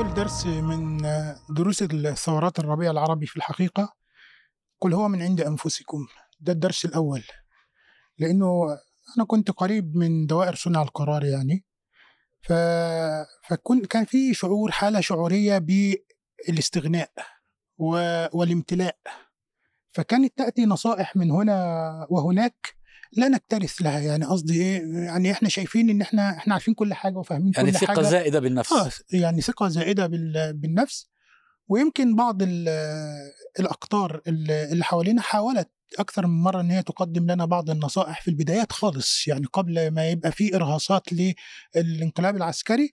أول درس من دروس الثورات الربيع العربي في الحقيقة قل هو من عند أنفسكم. ده الدرس الأول. لأنه أنا كنت قريب من دوائر صنع القرار يعني. ف... فكن كان في شعور حالة شعورية بالاستغناء و... والامتلاء. فكانت تأتي نصائح من هنا وهناك لا نكترث لها يعني قصدي إيه يعني إحنا شايفين إن إحنا إحنا عارفين كل حاجة وفاهمين يعني كل ثقة حاجة. زائدة بالنفس. آه يعني ثقة زائدة بال- بالنفس. ويمكن بعض ال- الأقطار اللي حوالينا حاولت أكثر من مرة إن هي تقدم لنا بعض النصائح في البدايات خالص يعني قبل ما يبقى في إرهاصات للانقلاب العسكري.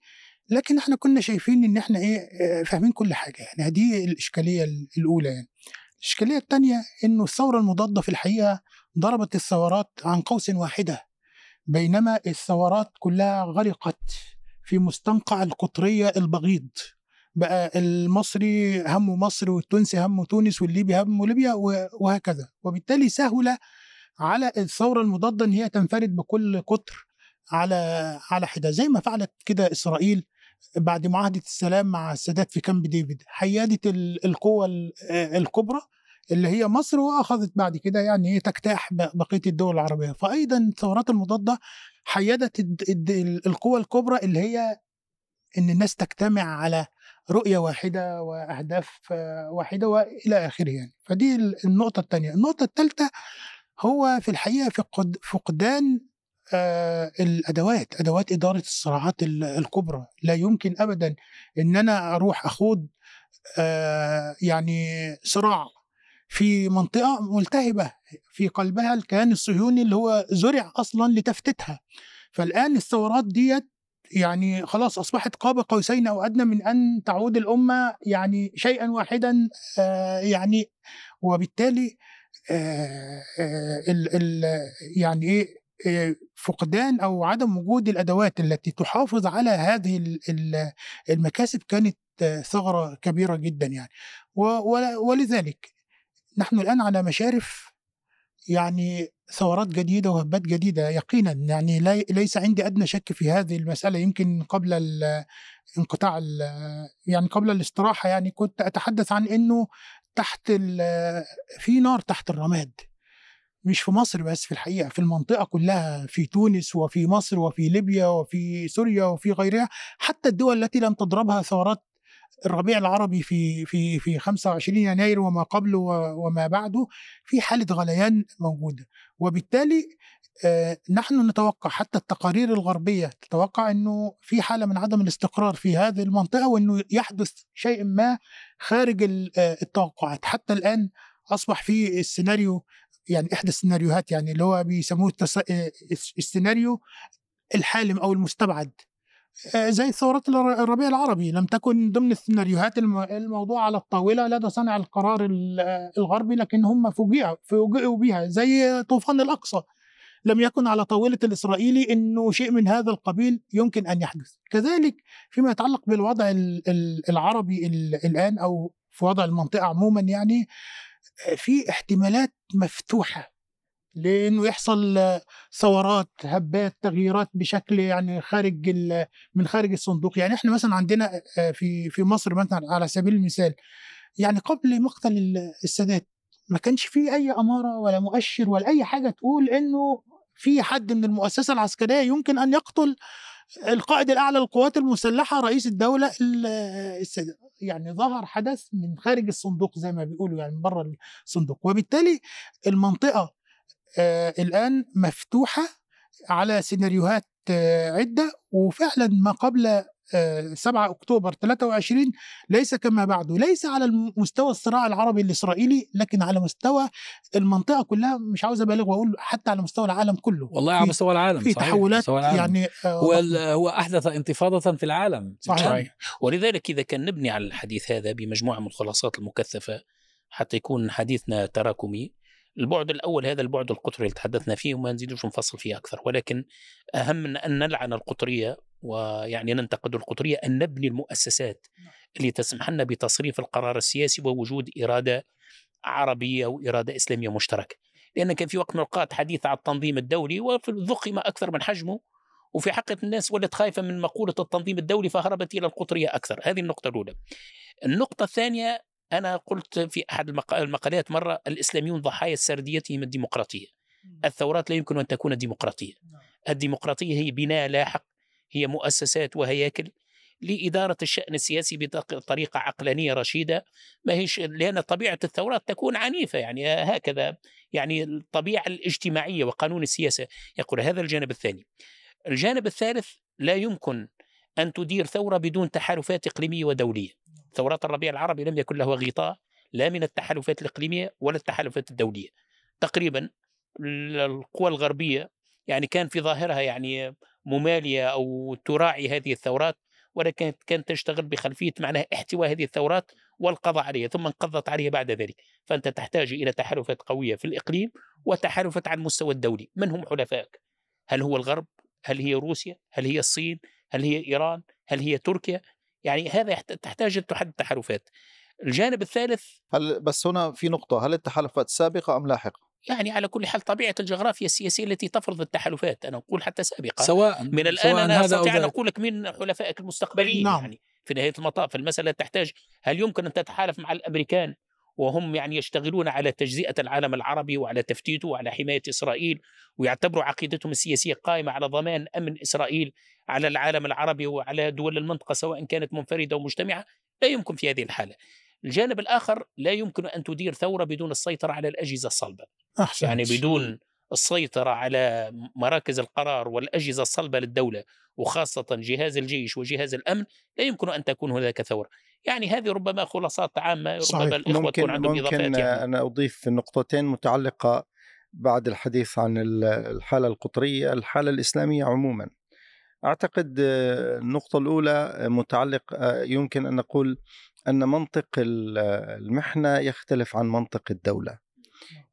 لكن إحنا كنا شايفين إن إحنا إيه آه، فاهمين كل حاجة. يعني هذه الإشكالية ال- الأولى يعني. الإشكالية الثانية إنه الثورة المضادة في الحقيقة ضربت الثورات عن قوس واحدة بينما الثورات كلها غرقت في مستنقع القطرية البغيض. بقى المصري همه مصر والتونسي همه تونس والليبي همه ليبيا وهكذا. وبالتالي سهل على الثورة المضادة إن هي تنفرد بكل قطر على على حدة. زي ما فعلت كده إسرائيل بعد معاهدة السلام مع السادات في كامب ديفيد. حيادت ال- القوة ال- آه، الكبرى اللي هي مصر وأخذت بعد كده يعني إيه تجتاح بقية الدول العربية. فايضا الثورات المضادة حيدت القوى الكبرى اللي هي إن الناس تجتمع على رؤية واحدة وأهداف آه، واحدة وإلى آخره يعني. فدي ال- النقطة الثانية النقطة الثالثه هو في الحقيقة فقد فقدان آه، الأدوات أدوات إدارة الصراعات ال- الكبرى. لا يمكن ابدا إن أنا أروح أخوض آه، يعني صراع في منطقة ملتهبة في قلبها الكيان الصهيوني اللي هو زرع أصلا لتفتيتها فالآن الثورات ديت يعني خلاص أصبحت قاب قوسين أو أدنى من أن تعود الأمة يعني شيئا واحدا آه، يعني وبالتالي آه، آه، ال ال يعني إيه آه، فقدان أو عدم وجود الأدوات التي تحافظ على هذه ال- ال- المكاسب كانت ثغرة كبيرة جدا يعني. ولذلك نحن الآن على مشارف يعني ثورات جديدة وهبات جديدة يقينا. يعني ليس عندي أدنى شك في هذه المسألة. يمكن قبل انقطاع يعني قبل الاستراحة يعني كنت أتحدث عن إنه تحت في نار تحت الرماد. مش في مصر بس في الحقيقة في المنطقة كلها في تونس وفي مصر وفي ليبيا وفي سوريا وفي غيرها. حتى الدول التي لم تضربها ثورات الربيع العربي في في في 25 يناير وما قبله وما بعده في حالة غليان موجودة وبالتالي آه، نحن نتوقع حتى التقارير الغربية تتوقع إنه في حالة من عدم الاستقرار في هذه المنطقة وإنه يحدث شيء ما خارج آه، التوقعات حتى الآن أصبح في السيناريو يعني إحدى السيناريوهات يعني اللي هو بيسموه. آه، السيناريو الحالم أو المستبعد زي ثورات الر- الربيع العربي. لم تكن ضمن السيناريوهات الم- الموضوع على الطاولة لدى صانع القرار ال- آه، الغربي لكن هم فوجئوا فوجئوا بها زي طوفان الأقصى. لم يكن على طاولة الإسرائيلي إنه شيء من هذا القبيل يمكن أن يحدث. كذلك فيما يتعلق بالوضع ال- ال- العربي ال- الآن أو في وضع المنطقة عموما يعني آه، في احتمالات مفتوحة لإنه يحصل ثورات هبات تغييرات بشكل يعني خارج من خارج الصندوق. يعني إحنا مثلا عندنا آه، في في مصر مثلا على سبيل المثال يعني قبل مقتل ال- السادات ما كانش فيه أي أمارة ولا مؤشر ولا أي حاجة تقول إنه في حد من المؤسسة العسكرية يمكن أن يقتل القائد الأعلى للقوات المسلحة رئيس الدولة ال- السادات يعني ظهر حدث من خارج الصندوق زي ما بيقولوا يعني من بره الصندوق. وبالتالي المنطقة الآن مفتوحة على سيناريوهات آه عدة وفعلا ما قبل آه 7 أكتوبر 23 ليس كما بعده ليس على مستوى الصراع العربي الإسرائيلي لكن على مستوى المنطقة كلها مش عاوز أبالغ وأقول حتى على مستوى العالم كله والله على مستوى العالم في صحيح، تحولات مستوى العالم. يعني آه هو هو أحدث انتفاضة في العالم صحيح. الآن. ولذلك إذا كان نبني على الحديث هذا بمجموعة من الخلاصات المكثفة حتى يكون حديثنا تراكمي البعد الأول هذا البعد القطري اللي تحدثنا فيه وما نزيدوش نفصل فيه أكثر ولكن أهم من أن نلعن القطرية ويعني ننتقد القطرية أن نبني المؤسسات اللي تسمح لنا بتصريف القرار السياسي ووجود إرادة عربية وإرادة إسلامية مشتركة. لأن كان في وقت من الأوقات حديث عن التنظيم الدولي وضخم أكثر من حجمه وفي حقيقة الناس ولت خايفة من مقولة التنظيم الدولي فهربت إلى القطرية أكثر. هذه النقطة الأولى. النقطة الثانية أنا قلت في أحد المق- المقالات مرة الإسلاميون ضحايا سرديتهم الديمقراطية. الثورات لا يمكن أن تكون ديمقراطية. الديمقراطية هي بناء لاحق هي مؤسسات وهياكل لإدارة الشأن السياسي بطريقة عقلانية رشيدة. ما هيش لأن طبيعة الثورات تكون عنيفة يعني هكذا يعني الطبيعة الاجتماعية وقانون السياسة. يقول هذا الجانب الثاني. الجانب الثالث لا يمكن أن تدير ثورة بدون تحالفات إقليمية ودولية. ثورات الربيع العربي لم يكن له غطاء لا من التحالفات الإقليمية ولا التحالفات الدولية. تقريبا القوى الغربية يعني كان في ظاهرها يعني ممالية أو تراعي هذه الثورات ولكن كانت تشتغل بخلفية معناها احتواء هذه الثورات والقضاء عليها ثم انقضت عليها بعد ذلك. فأنت تحتاج إلى تحالفات قوية في الإقليم وتحالفات على المستوى الدولي. من هم حلفائك؟ هل هو الغرب؟ هل هي روسيا؟ هل هي الصين؟ هل هي إيران؟ هل هي تركيا؟ يعني هذا تحتاج تحدد تحالفات الجانب الثالث هل بس هنا في نقطة هل التحالفات سابقة أم لاحقة؟ يعني على كل حال طبيعة الجغرافيا السياسية التي تفرض التحالفات أنا أقول حتى سابقا سواء من الآن سواء أنا أستطيع أن. أقول لك من حلفائك المستقبليين نعم. يعني في نهاية المطاف المسألة تحتاج هل يمكن أن تتحالف مع الأمريكان وهم يعني يشتغلون على تجزئة العالم العربي وعلى تفتيته وعلى حماية إسرائيل ويعتبروا عقيدتهم السياسية قائمة على ضمان أمن إسرائيل على العالم العربي وعلى دول المنطقة سواء كانت منفردة أو مجتمعة لا يمكن في هذه الحالة. الجانب الآخر لا يمكن أن تدير ثورة بدون السيطرة على الأجهزة الصلبة. أحسن يعني بدون السيطرة على مراكز القرار والأجهزة الصلبة للدولة وخاصة جهاز الجيش وجهاز الأمن لا يمكن أن تكون هناك ثورة. يعني هذه ربما خلاصات عامة صحيح. ربما الإخوة ممكن تكون عندهم إضافات ممكن يعني. أنا أضيف نقطتين متعلقة بعد الحديث عن ال- الحالة القطرية الحالة الإسلامية عموما. أعتقد آه، النقطة الأولى آه، متعلق آه، يمكن أن نقول أن منطق ال- المحنة يختلف عن منطق الدولة.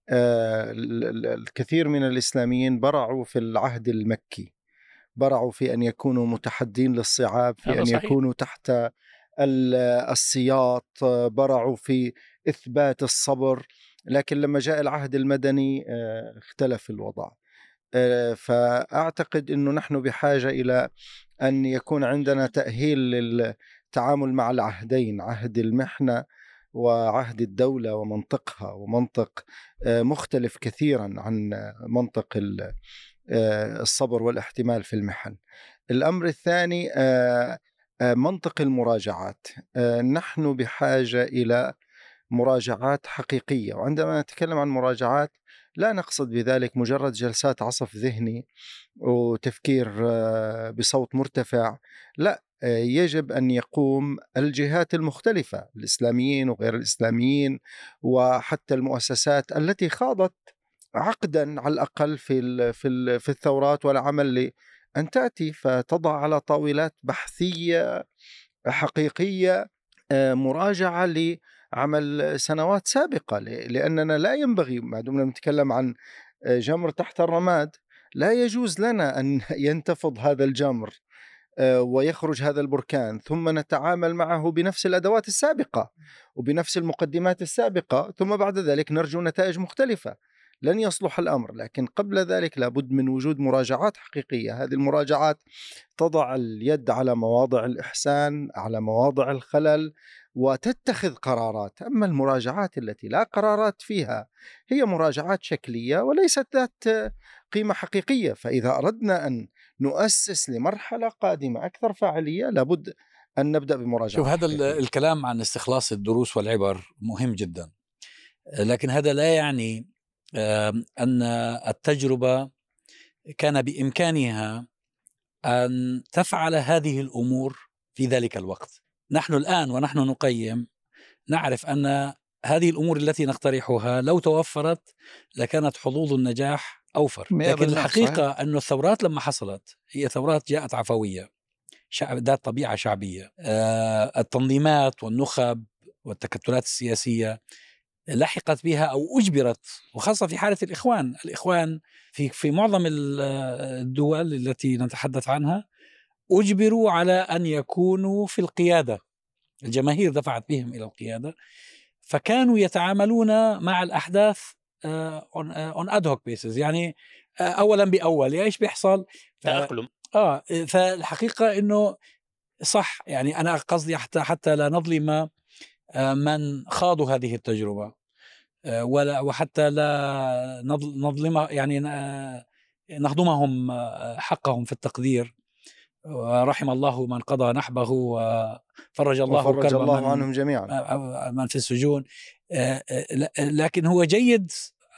آه، ال- ال- الكثير من الإسلاميين برعوا في العهد المكي. برعوا في أن يكونوا متحدين للصعاب في صحيح. يكونوا تحت ال- السياط. برعوا في إثبات الصبر. لكن لما جاء العهد المدني اختلف الوضع. آه، فأعتقد أنه نحن بحاجة إلى أن يكون عندنا تأهيل للتعامل مع العهدين عهد المحنة وعهد الدولة ومنطقها ومنطق آه، مختلف كثيرا عن منطق آه، الصبر والاحتمال في المحن. الأمر الثاني منطق المراجعات. نحن بحاجة إلى مراجعات حقيقية وعندما نتكلم عن مراجعات لا نقصد بذلك مجرد جلسات عصف ذهني وتفكير آه، بصوت مرتفع. لا آه، يجب أن يقوم الجهات المختلفة الإسلاميين وغير الإسلاميين وحتى المؤسسات التي خاضت عقدا على الأقل في في في الثورات والعمل لأن تأتي فتضع على طاولات بحثية حقيقية آه، لعمل سنوات سابقة لأننا لا ينبغي ما دمنا نتكلم عن آه، جمر تحت الرماد لا يجوز لنا أن ينتفض هذا الجمر آه، ويخرج هذا البركان ثم نتعامل معه بنفس الأدوات السابقة وبنفس المقدمات السابقة ثم بعد ذلك نرجو نتائج مختلفة. لن يصلح الأمر لكن قبل ذلك لابد من وجود مراجعات حقيقية. هذه المراجعات تضع اليد على مواضع الإحسان على مواضع الخلل وتتخذ قرارات. أما المراجعات التي لا قرارات فيها هي مراجعات شكلية وليست ذات قيمة حقيقية. فإذا أردنا أن نؤسس لمرحلة قادمة أكثر فاعلية لابد أن نبدأ بمراجعة شوف هذا حقيقية. الكلام عن استخلاص الدروس والعبر مهم جدا. لكن هذا لا يعني آم، أن التجربة كان بإمكانها أن تفعل هذه الأمور في ذلك الوقت. نحن الآن ونحن نقيم نعرف أن هذه الأمور التي نقترحها لو توفرت لكانت حظوظ النجاح أوفر. لكن الحقيقة أن الثورات لما حصلت هي ثورات جاءت عفوية شعب ذات طبيعة شعبية. آه، التنظيمات والنخب والتكتلات السياسية لحقت بها أو أجبرت وخاصة في حالة الإخوان. الإخوان في, في معظم ال- الدول التي نتحدث عنها أجبروا على أن يكونوا في القيادة. الجماهير دفعت بهم إلى القيادة فكانوا يتعاملون مع الأحداث on ad hoc basis يعني آه، اولا بأول إيش بيحصل؟ ف- تأقلم. آه فالحقيقة إنه صح. يعني أنا قصدي حتى حتى لا نظلم آه، من خاضوا هذه التجربة. آه، ولا وحتى لا نظلم يعني نهضمهم آه، حقهم في التقدير. ورحم الله من قضى نحبه وفرج الله وفرج الله من عنهم جميعا. من في السجون. لكن هو جيد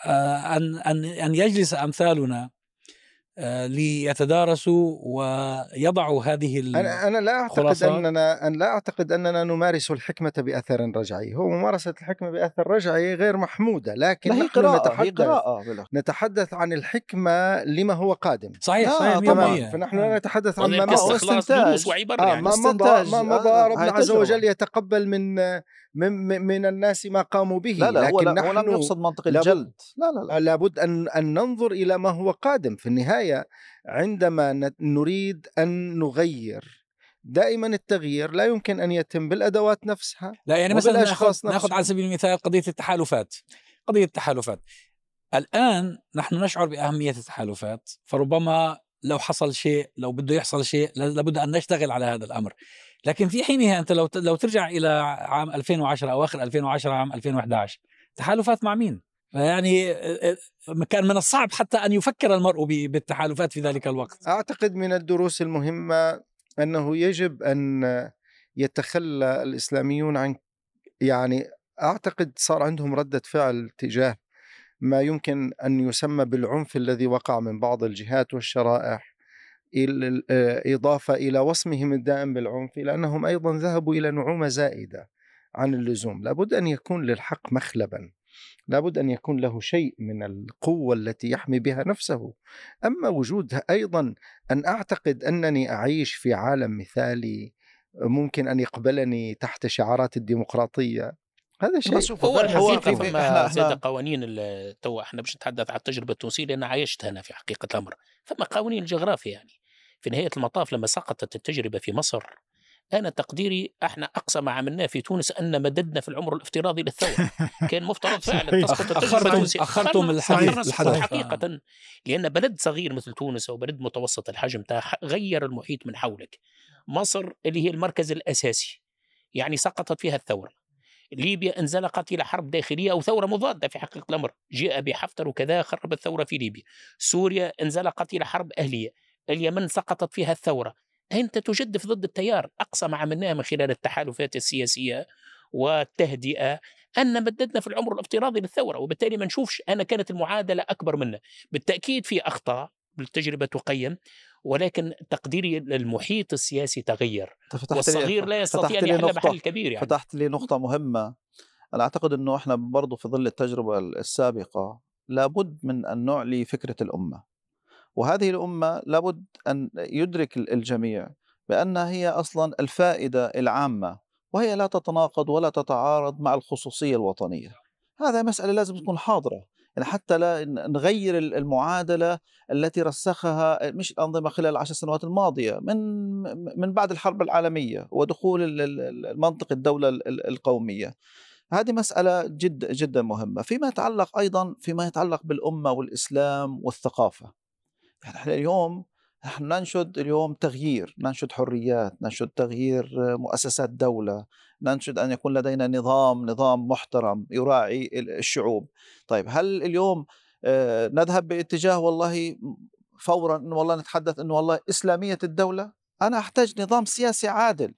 ان ان أن يجلس أمثالنا. آه، ليتدارسوا ويضعوا هذه أنا أنا لا أعتقد اننا أن لا أعتقد أننا نمارس الحكمة بأثر رجعي، هو ممارسة الحكمة بأثر رجعي غير محمودة، لكن هي نحن قراءة نتحدث هي قراءة نتحدث عن الحكمة لما هو قادم. صحيح صحيح تمام فنحن لا نتحدث عن ما مضى دروس وعبر آه يعني. ما مضى ما مضى آه ربنا عز وجل يتقبل من من من الناس ما قاموا به لا لا لكن هو, لا نحن هو لم يقصد منطق الجلد. لا لا لا. لابد أن أن ننظر إلى ما هو قادم. في النهاية عندما نريد أن نغير دائما التغيير لا يمكن أن يتم بالأدوات نفسها لا يعني مثلا ناخذ ناخذ على سبيل المثال قضية التحالفات. قضية التحالفات. الآن نحن نشعر بأهمية التحالفات فربما لو حصل شيء لو بده يحصل شيء لابد أن نشتغل على هذا الأمر. لكن في حينها أنت لو لو ترجع إلى عام 2010 أواخر 2010 عام 2011 تحالفات مع مين؟ فيعني كان من الصعب حتى أن يفكر المرء بالتحالفات في ذلك الوقت. أعتقد من الدروس المهمة أنه يجب أن يتخلى الإسلاميون عن يعني أعتقد صار عندهم ردة فعل تجاه ما يمكن أن يسمى بالعنف الذي وقع من بعض الجهات والشرائح إضافة إلى وصمهم الدائم بالعنف إلى أنهم أيضا ذهبوا إلى نعومة زائدة عن اللزوم. لابد أن يكون للحق مخلبا. لابد أن يكون له شيء من القوة التي يحمي بها نفسه. أما وجود أيضا أن أعتقد أنني أعيش في عالم مثالي ممكن أن يقبلني تحت شعارات الديمقراطية هذا شيء. هو الحقيقة فما زاد قوانين تو إحنا باش نتحدث عن التجربة التونسية لأن عايشتها أنا في حقيقة الأمر. فما قوانين الجغرافيا يعني. في نهاية المطاف لما سقطت التجربة في مصر أنا تقديري إحنا أقصى ما عملناه في تونس أن مددنا في العمر الافتراضي للثورة. كان مفترض فعلا تسقط التجربة اخرتم الحديث حقيقة لأن بلد صغير مثل تونس أو بلد متوسط الحجم غير المحيط من حولك. مصر اللي هي المركز الأساسي. يعني سقطت فيها الثورة. ليبيا انزلقت إلى حرب داخلية أو ثورة مضادة في حقيقة الأمر. جاء بحفتر وكذا خرب الثورة في ليبيا. سوريا انزلقت إلى حرب أهلية. اليمن سقطت فيها الثورة. أنت تجدف ضد التيار. أقصى ما عملناه من خلال التحالفات السياسية والتهدئة أن مددنا في العمر الافتراضي للثورة وبالتالي ما نشوفش أنا كانت المعادلة أكبر منا بالتأكيد في أخطاء بالتجربة تقيم. ولكن تقديري للمحيط السياسي تغير والصغير لا يستطيع أن يحل محل الكبير يعني. فتحت لي نقطة مهمة. أنا أعتقد إنه إحنا برضه في ظل التجربة السابقة لابد من ان نعلي فكره الأمة. وهذه الأمة لابد أن يدرك الجميع بانها هي أصلا الفائدة العامة وهي لا تتناقض ولا تتعارض مع الخصوصية الوطنية. هذا مسألة لازم تكون حاضرة. حتى لا نغير المعادلة التي رسخها مش الأنظمة خلال العشر سنوات الماضية من من بعد الحرب العالمية ودخول المنطق الدولة القومية. هذه مسألة جد جدا مهمة. فيما يتعلق أيضا فيما يتعلق بالأمة والإسلام والثقافة. يعني إحنا اليوم نحن ننشد اليوم تغيير ننشد حريات ننشد تغيير مؤسسات دولة ننشد أن يكون لدينا نظام نظام محترم يراعي الشعوب. طيب هل اليوم آه، نذهب باتجاه والله فورا أنه والله نتحدث أنه والله إسلامية الدولة؟ أنا أحتاج نظام سياسي عادل.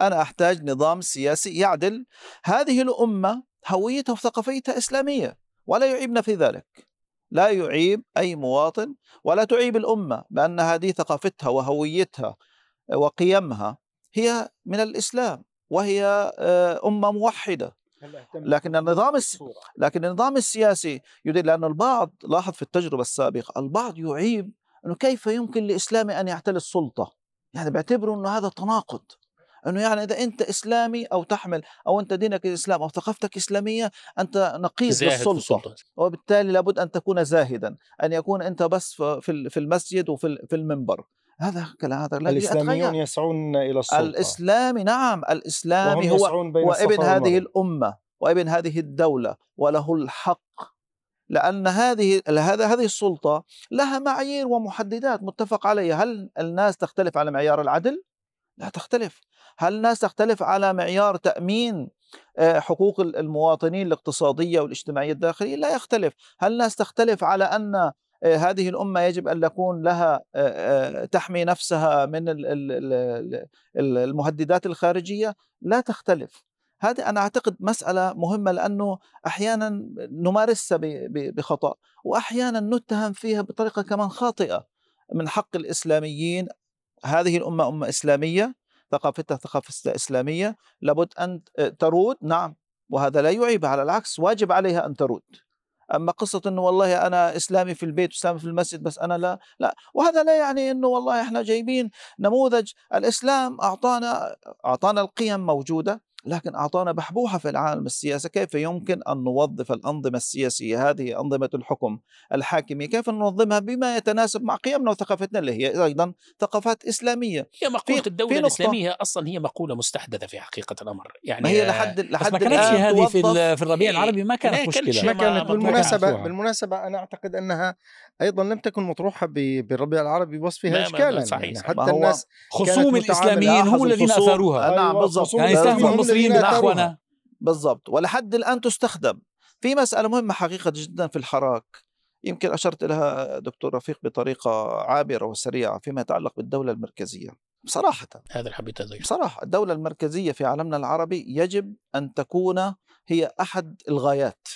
أنا أحتاج نظام سياسي يعدل. هذه الأمة هويتها وثقافيتها إسلامية ولا يعيبنا في ذلك. لا يعيب أي مواطن ولا تعيب الأمة بأن هذه ثقافتها وهويتها وقيمها هي من الإسلام وهي آه، أمة موحدة. لكن النظام. لكن النظام السياسي يدل لأن البعض لاحظ في التجربة السابقة البعض يعيب أنه كيف يمكن لإسلامي أن يعتلي السلطة؟ يعني بيعتبروا أنه هذا تناقض. إنه يعني إذا أنت إسلامي أو تحمل أو أنت دينك الإسلام أو ثقافتك إسلامية أنت نقيض للسلطة. وبالتالي لابد أن تكون زاهدا أن يكون أنت بس في في المسجد وفي في المنبر. هذا كلام هذا الإسلاميون يسعون إلى السلطة. الإسلامي نعم الإسلامي هو وابن هذه الأمة وابن هذه الدولة وله الحق. لأن هذه هذا هذه السلطة لها معايير ومحددات متفق عليها. هل الناس تختلف على معيار العدل؟ لا تختلف. هل الناس تختلف على معيار تأمين آه، حقوق المواطنين الاقتصادية والاجتماعية الداخلية؟ لا يختلف. هل الناس تختلف على أن آه، هذه الأمة يجب أن يكون لها آه، تحمي نفسها من المهددات الخارجية؟ لا تختلف. هذه أنا أعتقد مسألة مهمة لأنه أحيانا نمارسها بخطأ واحيانا نتهم فيها بطريقة كمان خاطئة. من حق الإسلاميين هذه الأمة أمة إسلامية ثقافتها ثقافة إسلامية لابد أن ترود نعم وهذا لا يعيب على العكس واجب عليها أن ترود. أما قصة إنه والله أنا إسلامي في البيت وإسلامي في المسجد بس أنا لا لا وهذا لا يعني إنه والله إحنا جايبين نموذج الإسلام أعطانا أعطانا القيم موجودة لكن أعطانا بحبوحة في العالم السياسي كيف يمكن أن نوظف الأنظمة السياسية هذه أنظمة الحكم الحاكمية؟ كيف ننظمها بما يتناسب مع قيمنا وثقافتنا اللي هي أيضا ثقافات إسلامية؟ هي مقولة الدولة الإسلامية أصلا هي مقولة مستحدثة في حقيقة الأمر. يعني ما هي لحد لحد ما كانتش هذه في في الربيع العربي ما كانت مشكلة. ما كانت بالمناسبة بالمناسبة أنا أعتقد أنها أيضا لم تكن مطروحة بالربيع العربي بوصفها إشكالا. صحيح يعني حتى الناس خصوم الإسلاميين هم الذين أثاروها. نعم بالضبط. يعني المصريين بالاخونه بالضبط. ولحد الآن تستخدم. في مسألة مهمة حقيقة جدا في الحراك. يمكن أشرت لها دكتور رفيق بطريقة عابرة وسريعة فيما يتعلق بالدولة المركزية. بصراحه هذا اللي حبيت اضيف بصراحه الدولة المركزية في عالمنا العربي يجب أن تكون هي أحد الغايات.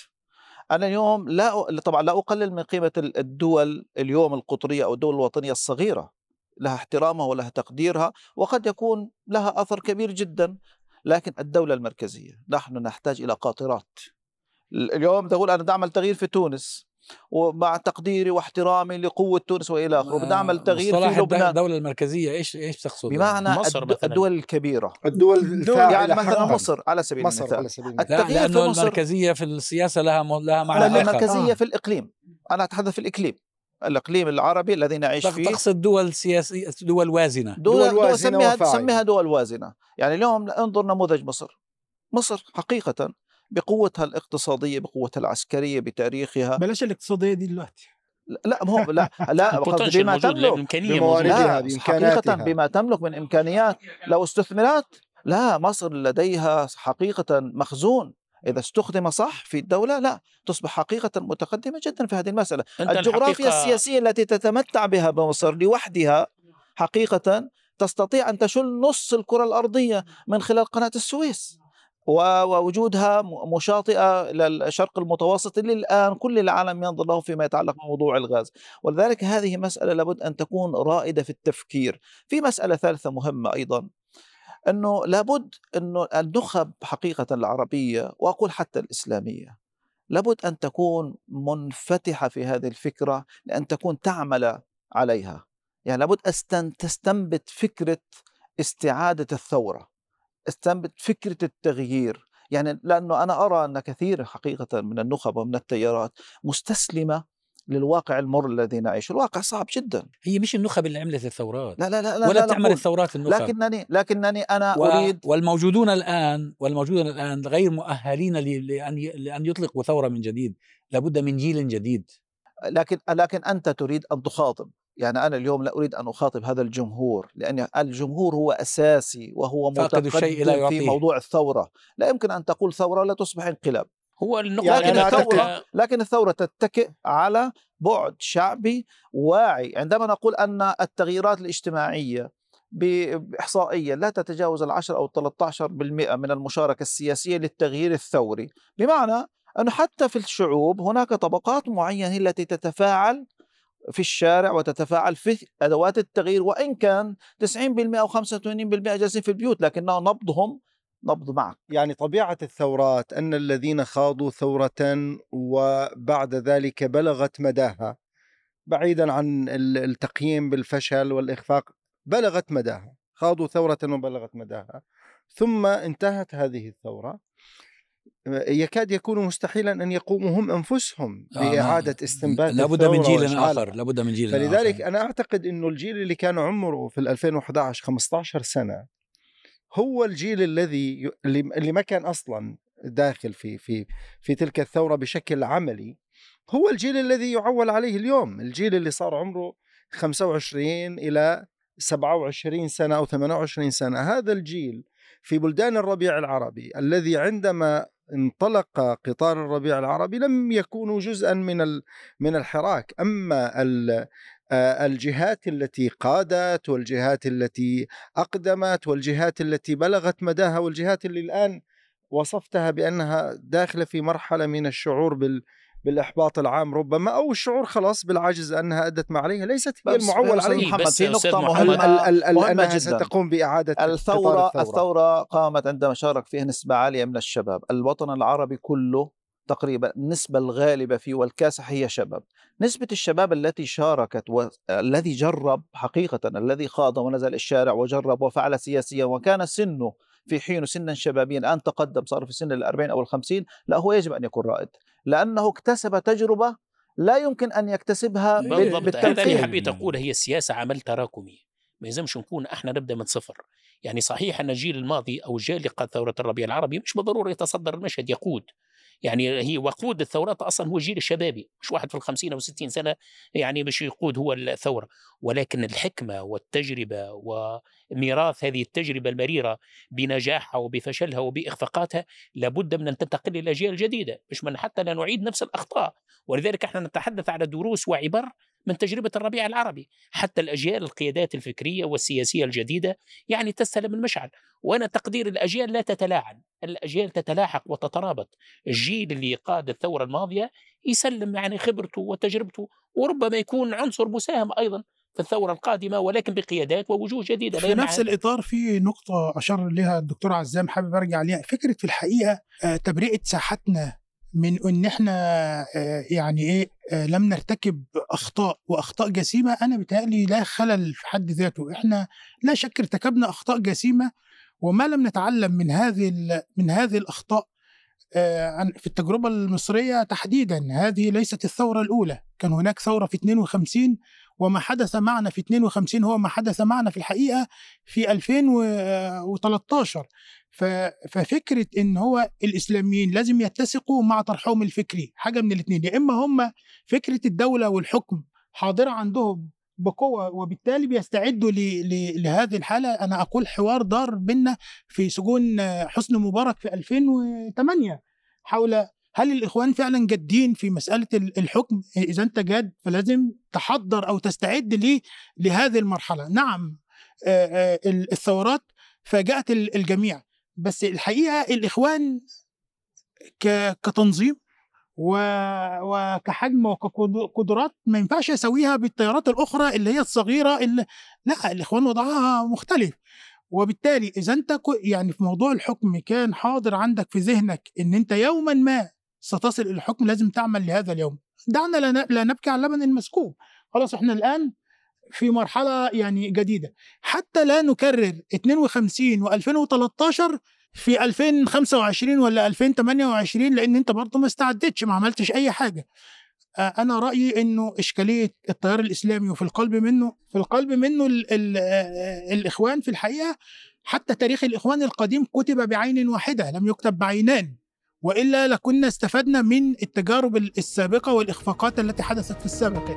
أنا اليوم لا طبعا لا أقلل من قيمة الدول اليوم القطرية أو الدول الوطنية الصغيرة. لها احترامها ولها تقديرها وقد يكون لها أثر كبير جدا لكن الدولة المركزية نحن نحتاج إلى قاطرات. اليوم تقول أنا أعمل تغيير في تونس ومع تقديري واحترامي لقوة تونس وإلى آخره بدي أعمل تغيير في لبنان. الدولة المركزية إيش إيش تقصد؟ بمعنى مصر الد... الدول الكبيرة. الدول الفاعلة يعني مثلا مصر على سبيل مصر المثال. على سبيل المثال. التغيير في مصر المركزية في السياسة لها م... لها معنى المركزية آه. في الإقليم. أنا أتحدث في الإقليم. الإقليم العربي الذي نعيش فيه. تقصد دول سياسيه دول وازنة. دول, دول وازنة دول سميها سميها دول وازنة. يعني اليوم انظر نموذج مصر. مصر حقيقة بقوتها الاقتصادية بقوتها العسكرية بتاريخها. بلاش الاقتصادية دي دلوقتي. لا مو لا لا بما تملك. بمواردها حقيقة بما تملك من إمكانيات. لو استثمرات لا مصر لديها حقيقة مخزون. إذا استخدم صح في الدولة لا تصبح حقيقة متقدمة جدا في هذه المسألة. الجغرافيا السياسية التي تتمتع بها مصر لوحدها حقيقة تستطيع أن تشل نص الكرة الأرضية من خلال قناة السويس. ووجودها مشاطئة للشرق المتوسط اللي الآن كل العالم ينظر له فيما يتعلق بموضوع الغاز. ولذلك هذه مسألة لابد أن تكون رائدة في التفكير. في مسألة ثالثة مهمة أيضا. أنه لابد أنه النخب حقيقة العربية وأقول حتى الإسلامية. لابد أن تكون منفتحة في هذه الفكرة لأن تكون تعمل عليها. يعني لابد أن تستنبت فكرة استعادة الثورة استنبت فكرة التغيير. يعني لأنه أنا أرى أن كثير حقيقة من النخب ومن التيارات مستسلمة للواقع المر الذي نعيشه. الواقع صعب جدا. هي مش النخب اللي عملت الثورات. لا لا لا, لا ولا لا تعمل الثورات النخب. لكنني لكنني أنا و... أريد والموجودون الآن والموجودون الآن غير مؤهلين لأن لأن يطلقوا ثورة من جديد. لابد من جيل جديد. لكن لكن أنت تريد أن تخاطب. يعني أنا اليوم لا أريد أن أخاطب هذا الجمهور لأن الجمهور هو أساسي وهو متقدم الشيء في موضوع الثورة. لا يمكن أن تقول ثورة لا تصبح انقلاب. هو النقطة يعني لكن الثورة لكن الثورة تتكئ على بعد شعبي واعي. عندما نقول أن التغييرات الاجتماعية بإحصائية لا تتجاوز العشر أو 13% من المشاركة السياسية للتغيير الثوري. بمعنى أنه حتى في الشعوب هناك طبقات معينة التي تتفاعل في الشارع وتتفاعل في أدوات التغيير وإن كان 90% أو 85% جالسين في البيوت لكنه نبضهم نبض معك. يعني طبيعة الثورات أن الذين خاضوا ثورة وبعد ذلك بلغت مداها بعيدا عن التقييم بالفشل والإخفاق بلغت مداها خاضوا ثورة وبلغت مداها. ثم انتهت هذه الثورة يكاد يكون مستحيلا أن يقوموا هم أنفسهم آه بإعادة استنبات لابد من جيل آخر لابد من جيل فلذلك. أنا أعتقد إنه الجيل اللي كان عمره في 2011 15 سنة هو الجيل الذي اللي ما كان أصلا داخل في في في تلك الثورة بشكل عملي هو الجيل الذي يعول عليه اليوم. الجيل اللي صار عمره 25 إلى 27 سنة أو 28 سنة. هذا الجيل في بلدان الربيع العربي الذي عندما انطلق قطار الربيع العربي لم يكونوا جزءا من من الحراك. أما الجهات التي قادت والجهات التي أقدمت والجهات التي بلغت مداها والجهات اللي الآن وصفتها بأنها داخلة في مرحلة من الشعور بال بالإحباط العام ربما أو الشعور خلاص بالعجز أنها أدت ما عليها ليست هي المعول عليه محمد في نقطة مهمة, مهمة أنها جدا. ستقوم بإعادة الثورة الثورة, قامت عندما شارك فيها نسبة عالية من الشباب. الوطن العربي كله تقريبا النسبة الغالبة فيه والكاسح هي شباب. نسبة الشباب التي شاركت والذي جرب حقيقة الذي خاض ونزل الشارع وجرب وفعل سياسيا وكان سنه في حين سنا شبابيا الآن تقدم صار في سن الأربعين أو الخمسين لا هو يجب أن يكون رائد. لأنه اكتسب تجربة لا يمكن أن يكتسبها بالتنفيذ هذا اللي حبيت أقول هي السياسة عمل تراكمي. ما يلزمش نكون إحنا نبدأ من صفر. يعني صحيح أن الجيل الماضي أو الجيل اللي قاد ثوره الربيع العربي مش بالضرورة يتصدر المشهد يقود. يعني هي وقود الثورات أصلا هو الجيل الشبابي مش واحد في الخمسين أو ستين سنة يعني مش يقود هو الثورة. ولكن الحكمة والتجربة وميراث هذه التجربة المريرة بنجاحها وبفشلها وبإخفاقاتها لابد من أن تنتقل إلى الاجيال الجديده مش من حتى لا نعيد نفس الأخطاء. ولذلك إحنا نتحدث على دروس وعبر من تجربة الربيع العربي. حتى الأجيال القيادات الفكرية والسياسية الجديدة يعني تستلم المشعل. وأنا تقدير الأجيال لا تتلاعن الأجيال تتلاحق وتترابط. الجيل اللي قاد الثورة الماضية يسلم يعني خبرته وتجربته وربما يكون عنصر مساهم أيضا في الثورة القادمة ولكن بقيادات ووجوه جديدة. في نفس الإطار في نقطة أشار لها الدكتور عزام حابب أرجع عليها فكرة في الحقيقة آه، تبرئة ساحتنا من إن إحنا آه، يعني إيه آه، لم نرتكب أخطاء وأخطاء جسيمة أنا بتهيألي لا خلل في حد ذاته. إحنا لا شك ارتكبنا أخطاء جسيمة وما لم نتعلم من هذه من هذه الأخطاء آه، في التجربة المصرية تحديدا. هذه ليست الثورة الأولى. كان هناك ثورة في 52 وما حدث معنا في 52 هو ما حدث معنا في الحقيقة في 2013 ففكرة إن هو الإسلاميين لازم يتسقوا مع طرحهم الفكري حاجة من الاثنين يا إما هم فكرة الدولة والحكم حاضرة عندهم بقوة وبالتالي بيستعدوا لهذه الحالة. أنا أقول حوار دار بينا في سجون حسن مبارك في 2008 حول هل الإخوان فعلا جادين في مسألة الحكم؟ إذا أنت جاد فلازم تحضر أو تستعد لهذه المرحلة. نعم الثورات فاجأت الجميع. بس الحقيقة الإخوان كتنظيم وكحجم وكقدرات ما ينفعش اسويها بالتيارات الأخرى اللي هي الصغيرة اللي لا الإخوان وضعها مختلف. وبالتالي إذا أنت يعني في موضوع الحكم كان حاضر عندك في ذهنك إن أنت يوما ما ستصل إلى الحكم لازم تعمل لهذا اليوم. دعنا لا نبكي على اللبن المسكوب. خلاص إحنا الآن في مرحلة يعني جديدة. حتى لا نكرر 52 و2013 في 2025 ولا 2028 لأن أنت برضه ما استعدتش ما عملتش أي حاجة. أنا رأيي إنه إشكالية التيار الإسلامي وفي القلب منه في القلب منه ال ال الإخوان في الحقيقة حتى تاريخ الإخوان القديم كتب بعين واحدة لم يكتب بعينان. وإلا لكنا استفدنا من التجارب السابقة والإخفاقات التي حدثت في السابق